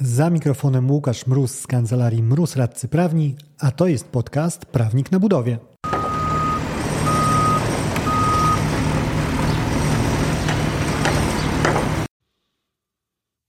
Za mikrofonem Łukasz Mróz z kancelarii Mróz Radcy Prawni, a to jest podcast Prawnik na Budowie.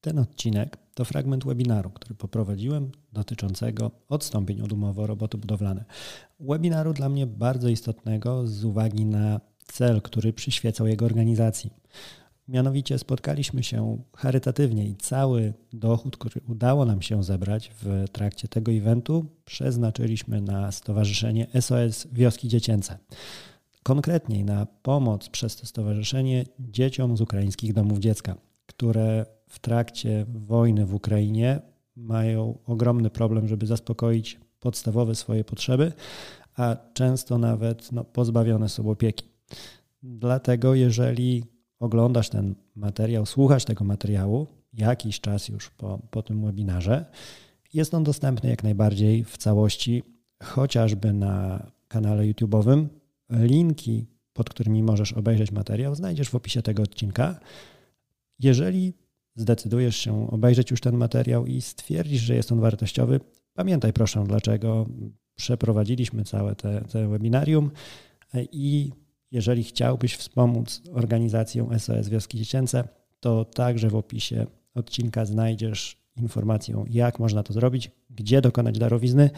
Ten odcinek to fragment webinaru, który poprowadziłem dotyczącego odstąpień od umowy o roboty budowlane. Webinaru dla mnie bardzo istotnego z uwagi na cel, który przyświecał jego organizacji. Mianowicie spotkaliśmy się charytatywnie i cały dochód, który udało nam się zebrać w trakcie tego eventu, przeznaczyliśmy na Stowarzyszenie SOS Wioski Dziecięce. Konkretniej na pomoc przez to stowarzyszenie dzieciom z ukraińskich domów dziecka, które w trakcie wojny w Ukrainie mają ogromny problem, żeby zaspokoić podstawowe swoje potrzeby, a często nawet no, pozbawione są opieki. Dlatego, jeżeli oglądasz ten materiał, słuchasz tego materiału jakiś czas już po, po tym webinarze, jest on dostępny jak najbardziej w całości, chociażby na kanale YouTube'owym. Linki, pod którymi możesz obejrzeć materiał, znajdziesz w opisie tego odcinka. Jeżeli zdecydujesz się obejrzeć już ten materiał i stwierdzisz, że jest on wartościowy, pamiętaj proszę, dlaczego przeprowadziliśmy całe te, te webinarium i jeżeli chciałbyś wspomóc organizację SOS Wioski Dziecięce, to także w opisie odcinka znajdziesz informację, jak można to zrobić, gdzie dokonać darowizny.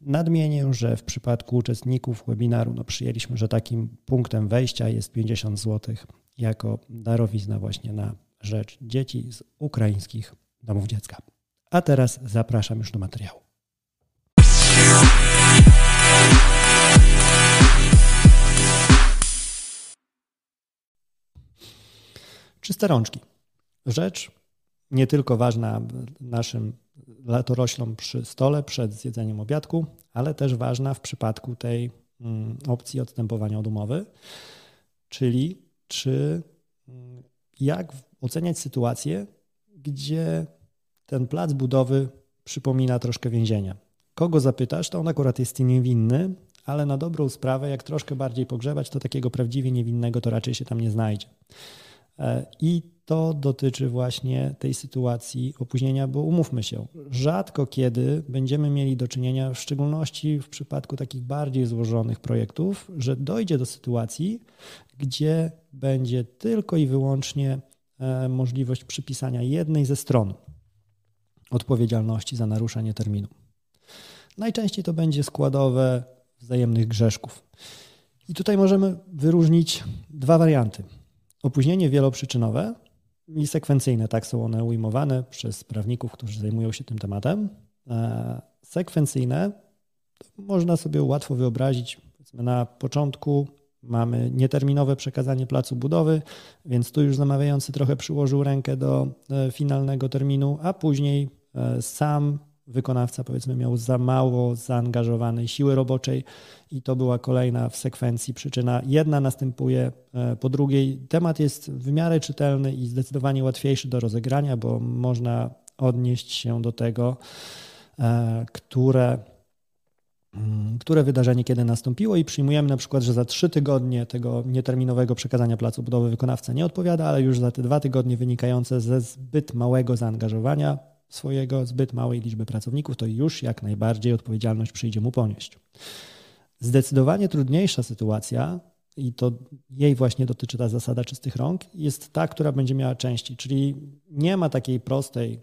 Nadmienię, że w przypadku uczestników webinaru no przyjęliśmy, że takim punktem wejścia jest 50 zł jako darowizna właśnie na rzecz dzieci z ukraińskich domów dziecka. A teraz zapraszam już do materiału. Czyste rączki. Rzecz nie tylko ważna naszym latoroślom przy stole przed zjedzeniem obiadku, ale też ważna w przypadku tej mm, opcji odstępowania od umowy, czyli czy mm, jak oceniać sytuację, gdzie ten plac budowy przypomina troszkę więzienia. Kogo zapytasz, to on akurat jest niewinny, ale na dobrą sprawę, jak troszkę bardziej pogrzebać, to takiego prawdziwie niewinnego to raczej się tam nie znajdzie. E, I to dotyczy właśnie tej sytuacji opóźnienia, bo umówmy się, rzadko kiedy będziemy mieli do czynienia, w szczególności w przypadku takich bardziej złożonych projektów, że dojdzie do sytuacji, gdzie będzie tylko i wyłącznie e, możliwość przypisania jednej ze stron odpowiedzialności za naruszenie terminu. Najczęściej to będzie składowe wzajemnych grzeszków. I tutaj możemy wyróżnić dwa warianty. Opóźnienie wieloprzyczynowe i sekwencyjne, tak są one ujmowane przez prawników, którzy zajmują się tym tematem. E, sekwencyjne można sobie łatwo wyobrazić, na początku mamy nieterminowe przekazanie placu budowy, więc tu już zamawiający trochę przyłożył rękę do e, finalnego terminu, a później e, sam wykonawca powiedzmy miał za mało zaangażowanej siły roboczej i to była kolejna w sekwencji przyczyna. Jedna następuje e, po drugiej. Temat jest w miarę czytelny i zdecydowanie łatwiejszy do rozegrania, bo można odnieść się do tego, e, które, mm, które wydarzenie kiedy nastąpiło i przyjmujemy na przykład, że za trzy tygodnie tego nieterminowego przekazania placu budowy wykonawca nie odpowiada, ale już za te dwa tygodnie wynikające ze zbyt małego zaangażowania swojego zbyt małej liczby pracowników, to już jak najbardziej odpowiedzialność przyjdzie mu ponieść. Zdecydowanie trudniejsza sytuacja, i to jej właśnie dotyczy ta zasada czystych rąk, jest ta, która będzie miała części, czyli nie ma takiej prostej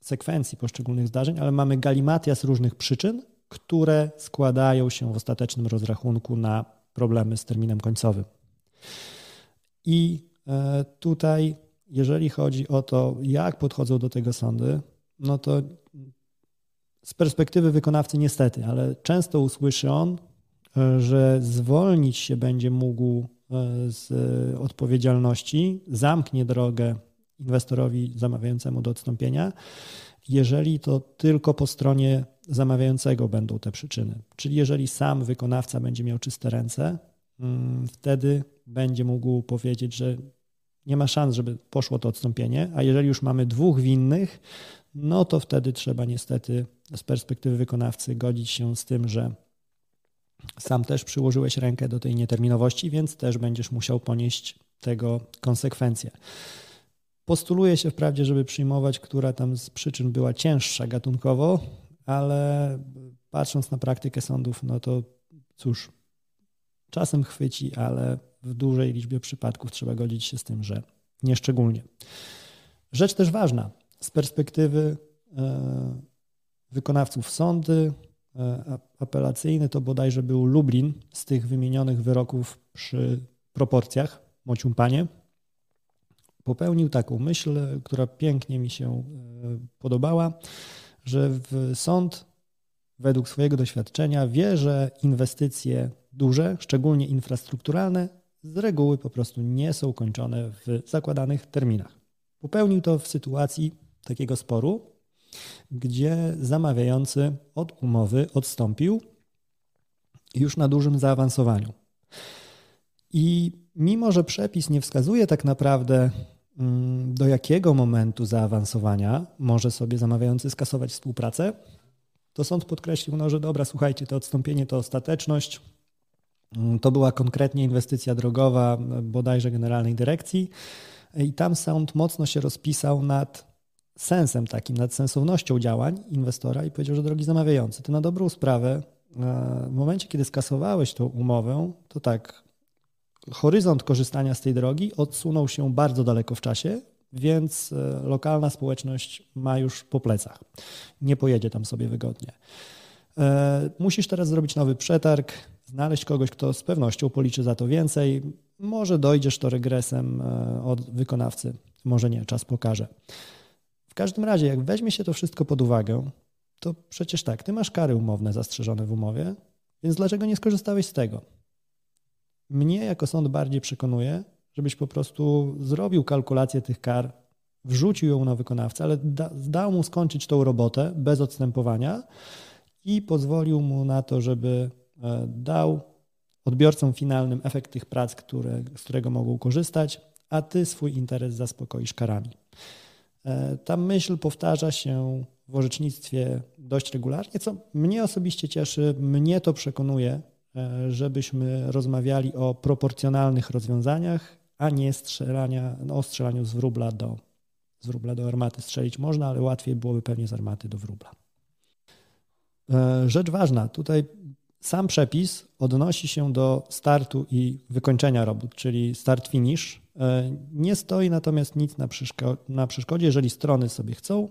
sekwencji poszczególnych zdarzeń, ale mamy galimatias różnych przyczyn, które składają się w ostatecznym rozrachunku na problemy z terminem końcowym. I e, tutaj jeżeli chodzi o to, jak podchodzą do tego sądy, no to z perspektywy wykonawcy niestety, ale często usłyszy on, że zwolnić się będzie mógł e, z odpowiedzialności, zamknie drogę inwestorowi zamawiającemu do odstąpienia, jeżeli to tylko po stronie zamawiającego będą te przyczyny. Czyli jeżeli sam wykonawca będzie miał czyste ręce, mm, wtedy będzie mógł powiedzieć, że nie ma szans, żeby poszło to odstąpienie, a jeżeli już mamy dwóch winnych, no to wtedy trzeba niestety z perspektywy wykonawcy godzić się z tym, że sam też przyłożyłeś rękę do tej nieterminowości, więc też będziesz musiał ponieść tego konsekwencje. Postuluje się wprawdzie, żeby przyjmować, która tam z przyczyn była cięższa gatunkowo, ale patrząc na praktykę sądów, no to cóż, czasem chwyci, ale w dużej liczbie przypadków trzeba godzić się z tym, że nieszczególnie. Rzecz też ważna z perspektywy e, wykonawców sądy e, apelacyjne to bodajże był Lublin z tych wymienionych wyroków przy proporcjach, mocium panie, popełnił taką myśl, która pięknie mi się e, podobała, że sąd według swojego doświadczenia wie, że inwestycje duże, szczególnie infrastrukturalne, z reguły po prostu nie są kończone w zakładanych terminach. Popełnił to w sytuacji takiego sporu, gdzie zamawiający od umowy odstąpił już na dużym zaawansowaniu. I mimo, że przepis nie wskazuje tak naprawdę, mm, do jakiego momentu zaawansowania może sobie zamawiający skasować współpracę, to sąd podkreślił, no, że dobra, słuchajcie, to odstąpienie to ostateczność. Mm, to była konkretnie inwestycja drogowa, bodajże generalnej dyrekcji, i tam sąd mocno się rozpisał nad sensem takim, nad sensownością działań inwestora i powiedział, że drogi zamawiający, ty na dobrą sprawę, e, w momencie, kiedy skasowałeś tą umowę, to tak, horyzont korzystania z tej drogi odsunął się bardzo daleko w czasie, więc e, lokalna społeczność ma już po plecach. Nie pojedzie tam sobie wygodnie. E, musisz teraz zrobić nowy przetarg, znaleźć kogoś, kto z pewnością policzy za to więcej. Może dojdziesz to regresem od wykonawcy, może nie, czas pokaże każdym razie, jak weźmie się to wszystko pod uwagę, to przecież tak, ty masz kary umowne zastrzeżone w umowie, więc dlaczego nie skorzystałeś z tego? Mnie jako sąd bardziej przekonuje, żebyś po prostu zrobił kalkulację tych kar, wrzucił ją na wykonawcę, ale da, dał mu skończyć tą robotę bez odstępowania i pozwolił mu na to, żeby e, dał odbiorcom finalnym efekt tych prac, które, z którego mogą korzystać, a ty swój interes zaspokoisz karami. E, ta myśl powtarza się w orzecznictwie dość regularnie, co mnie osobiście cieszy, mnie to przekonuje, e, żebyśmy rozmawiali o proporcjonalnych rozwiązaniach, a nie strzelania, no, o strzelaniu z wróbla do, z wróbla do armaty strzelić można, ale łatwiej byłoby pewnie z armaty do wróbla. E, rzecz ważna, tutaj sam przepis odnosi się do startu i wykończenia robót, czyli start-finish, E, nie stoi natomiast nic na, przeszko na przeszkodzie, jeżeli strony sobie chcą,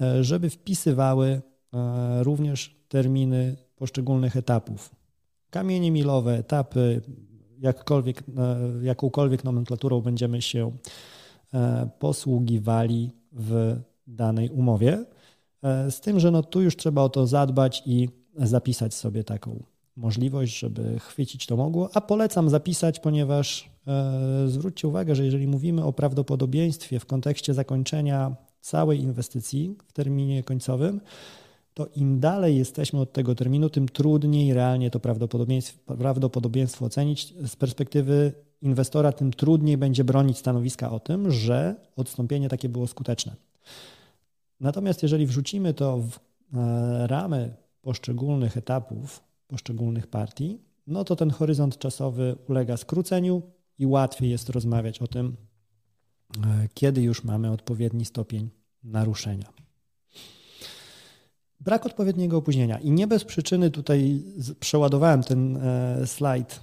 e, żeby wpisywały e, również terminy poszczególnych etapów. Kamienie milowe, etapy, jakkolwiek, jakąkolwiek nomenklaturą będziemy się posługiwali w danej umowie. Z tym, że no tu już trzeba o to zadbać i zapisać sobie taką możliwość, żeby chwycić to mogło, a polecam zapisać, ponieważ e, zwróćcie uwagę, że jeżeli mówimy o prawdopodobieństwie w kontekście zakończenia całej inwestycji w terminie końcowym, to im dalej jesteśmy od tego terminu, tym trudniej realnie to prawdopodobieństwo, prawdopodobieństwo ocenić. Z perspektywy inwestora, tym trudniej będzie bronić stanowiska o tym, że odstąpienie takie było skuteczne. Natomiast jeżeli wrzucimy to w e, ramy poszczególnych etapów poszczególnych partii, no to ten horyzont czasowy ulega skróceniu i łatwiej jest rozmawiać o tym, e, kiedy już mamy odpowiedni stopień naruszenia. Brak odpowiedniego opóźnienia. I nie bez przyczyny tutaj przeładowałem ten e, slajd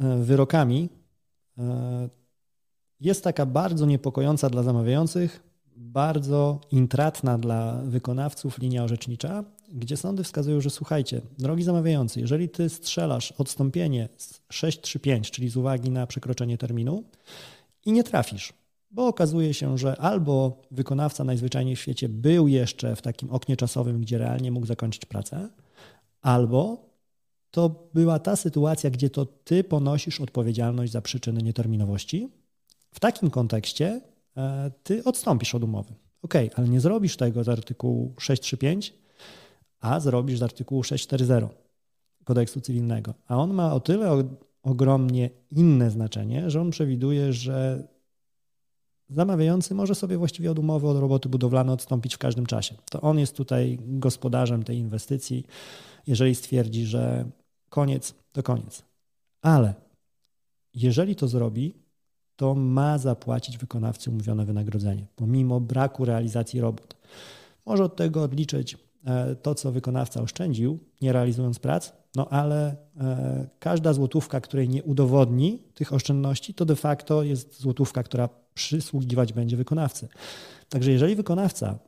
e, wyrokami. Jest taka bardzo niepokojąca dla zamawiających, bardzo intratna dla wykonawców linia orzecznicza, gdzie sądy wskazują, że słuchajcie, drogi zamawiający, jeżeli ty strzelasz odstąpienie z 635, czyli z uwagi na przekroczenie terminu i nie trafisz, bo okazuje się, że albo wykonawca najzwyczajniej w świecie był jeszcze w takim oknie czasowym, gdzie realnie mógł zakończyć pracę, albo to była ta sytuacja, gdzie to ty ponosisz odpowiedzialność za przyczyny nieterminowości. W takim kontekście e, ty odstąpisz od umowy. Ok, ale nie zrobisz tego z artykułu 635, a zrobisz z artykułu 640 kodeksu cywilnego. A on ma o tyle ogromnie inne znaczenie, że on przewiduje, że zamawiający może sobie właściwie od umowy od roboty budowlane odstąpić w każdym czasie. To on jest tutaj gospodarzem tej inwestycji, jeżeli stwierdzi, że koniec, to koniec. Ale jeżeli to zrobi, to ma zapłacić wykonawcy umówione wynagrodzenie, pomimo braku realizacji robót. Może od tego odliczyć to, co wykonawca oszczędził, nie realizując prac, no ale e, każda złotówka, której nie udowodni tych oszczędności, to de facto jest złotówka, która przysługiwać będzie wykonawcy. Także jeżeli wykonawca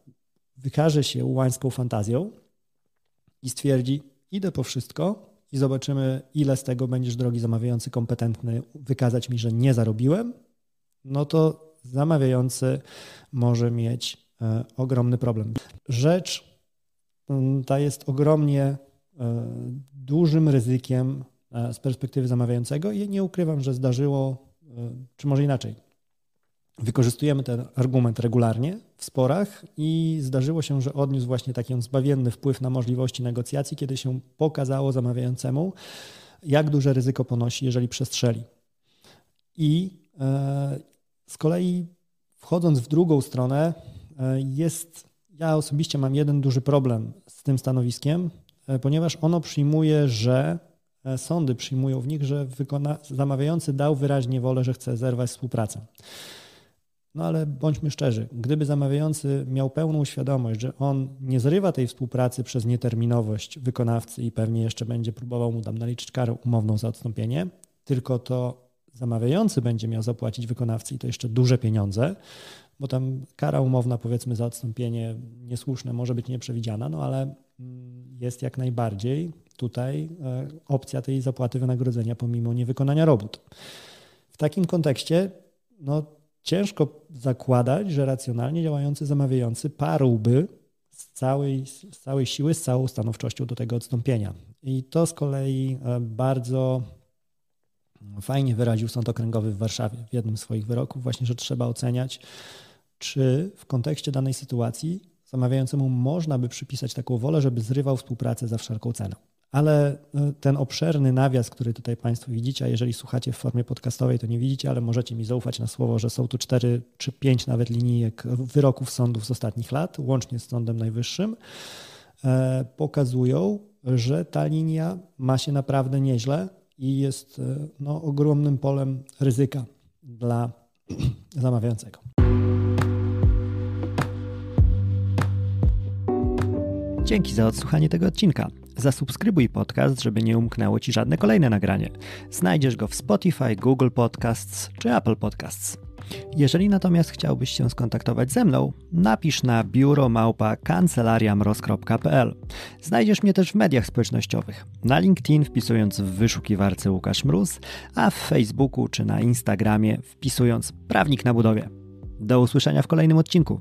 wykaże się łańską fantazją i stwierdzi, idę po wszystko i zobaczymy, ile z tego będziesz, drogi zamawiający, kompetentny wykazać mi, że nie zarobiłem, no to zamawiający może mieć e, ogromny problem. Rzecz ta jest ogromnie e, dużym ryzykiem e, z perspektywy zamawiającego i nie ukrywam, że zdarzyło, czy może inaczej, Wykorzystujemy ten argument regularnie w sporach i zdarzyło się, że odniósł właśnie taki zbawienny wpływ na możliwości negocjacji, kiedy się pokazało zamawiającemu, jak duże ryzyko ponosi, jeżeli przestrzeli. I e, z kolei wchodząc w drugą stronę, e, jest, ja osobiście mam jeden duży problem z tym stanowiskiem, e, ponieważ ono przyjmuje, że sądy przyjmują w nich, że wykona, zamawiający dał wyraźnie wolę, że chce zerwać współpracę. No ale bądźmy szczerzy, gdyby zamawiający miał pełną świadomość, że on nie zrywa tej współpracy przez nieterminowość wykonawcy i pewnie jeszcze będzie próbował mu tam naliczyć karę umowną za odstąpienie, tylko to zamawiający będzie miał zapłacić wykonawcy i to jeszcze duże pieniądze, bo tam kara umowna powiedzmy za odstąpienie niesłuszne może być nieprzewidziana, no ale mm, jest jak najbardziej tutaj e, opcja tej zapłaty wynagrodzenia pomimo niewykonania robót. W takim kontekście no, ciężko zakładać, że racjonalnie działający zamawiający parłby z całej, z całej siły, z całą stanowczością do tego odstąpienia. I to z kolei e, bardzo fajnie wyraził Sąd Okręgowy w Warszawie w jednym z swoich wyroków, właśnie, że trzeba oceniać, czy w kontekście danej sytuacji zamawiającemu można by przypisać taką wolę, żeby zrywał współpracę za wszelką cenę. Ale e, ten obszerny nawias, który tutaj Państwo widzicie, a jeżeli słuchacie w formie podcastowej, to nie widzicie, ale możecie mi zaufać na słowo, że są tu cztery czy pięć nawet linijek wyroków sądów z ostatnich lat, łącznie z Sądem Najwyższym, e, pokazują, że ta linia ma się naprawdę nieźle i jest e, no, ogromnym polem ryzyka dla zamawiającego. Dzięki za odsłuchanie tego odcinka. Zasubskrybuj podcast, żeby nie umknęło Ci żadne kolejne nagranie. Znajdziesz go w Spotify, Google Podcasts czy Apple Podcasts. Jeżeli natomiast chciałbyś się skontaktować ze mną, napisz na biuromałpa kancelariamroz.pl. Znajdziesz mnie też w mediach społecznościowych. Na LinkedIn wpisując w wyszukiwarce Łukasz Mróz, a w Facebooku czy na Instagramie wpisując Prawnik na budowie. Do usłyszenia w kolejnym odcinku.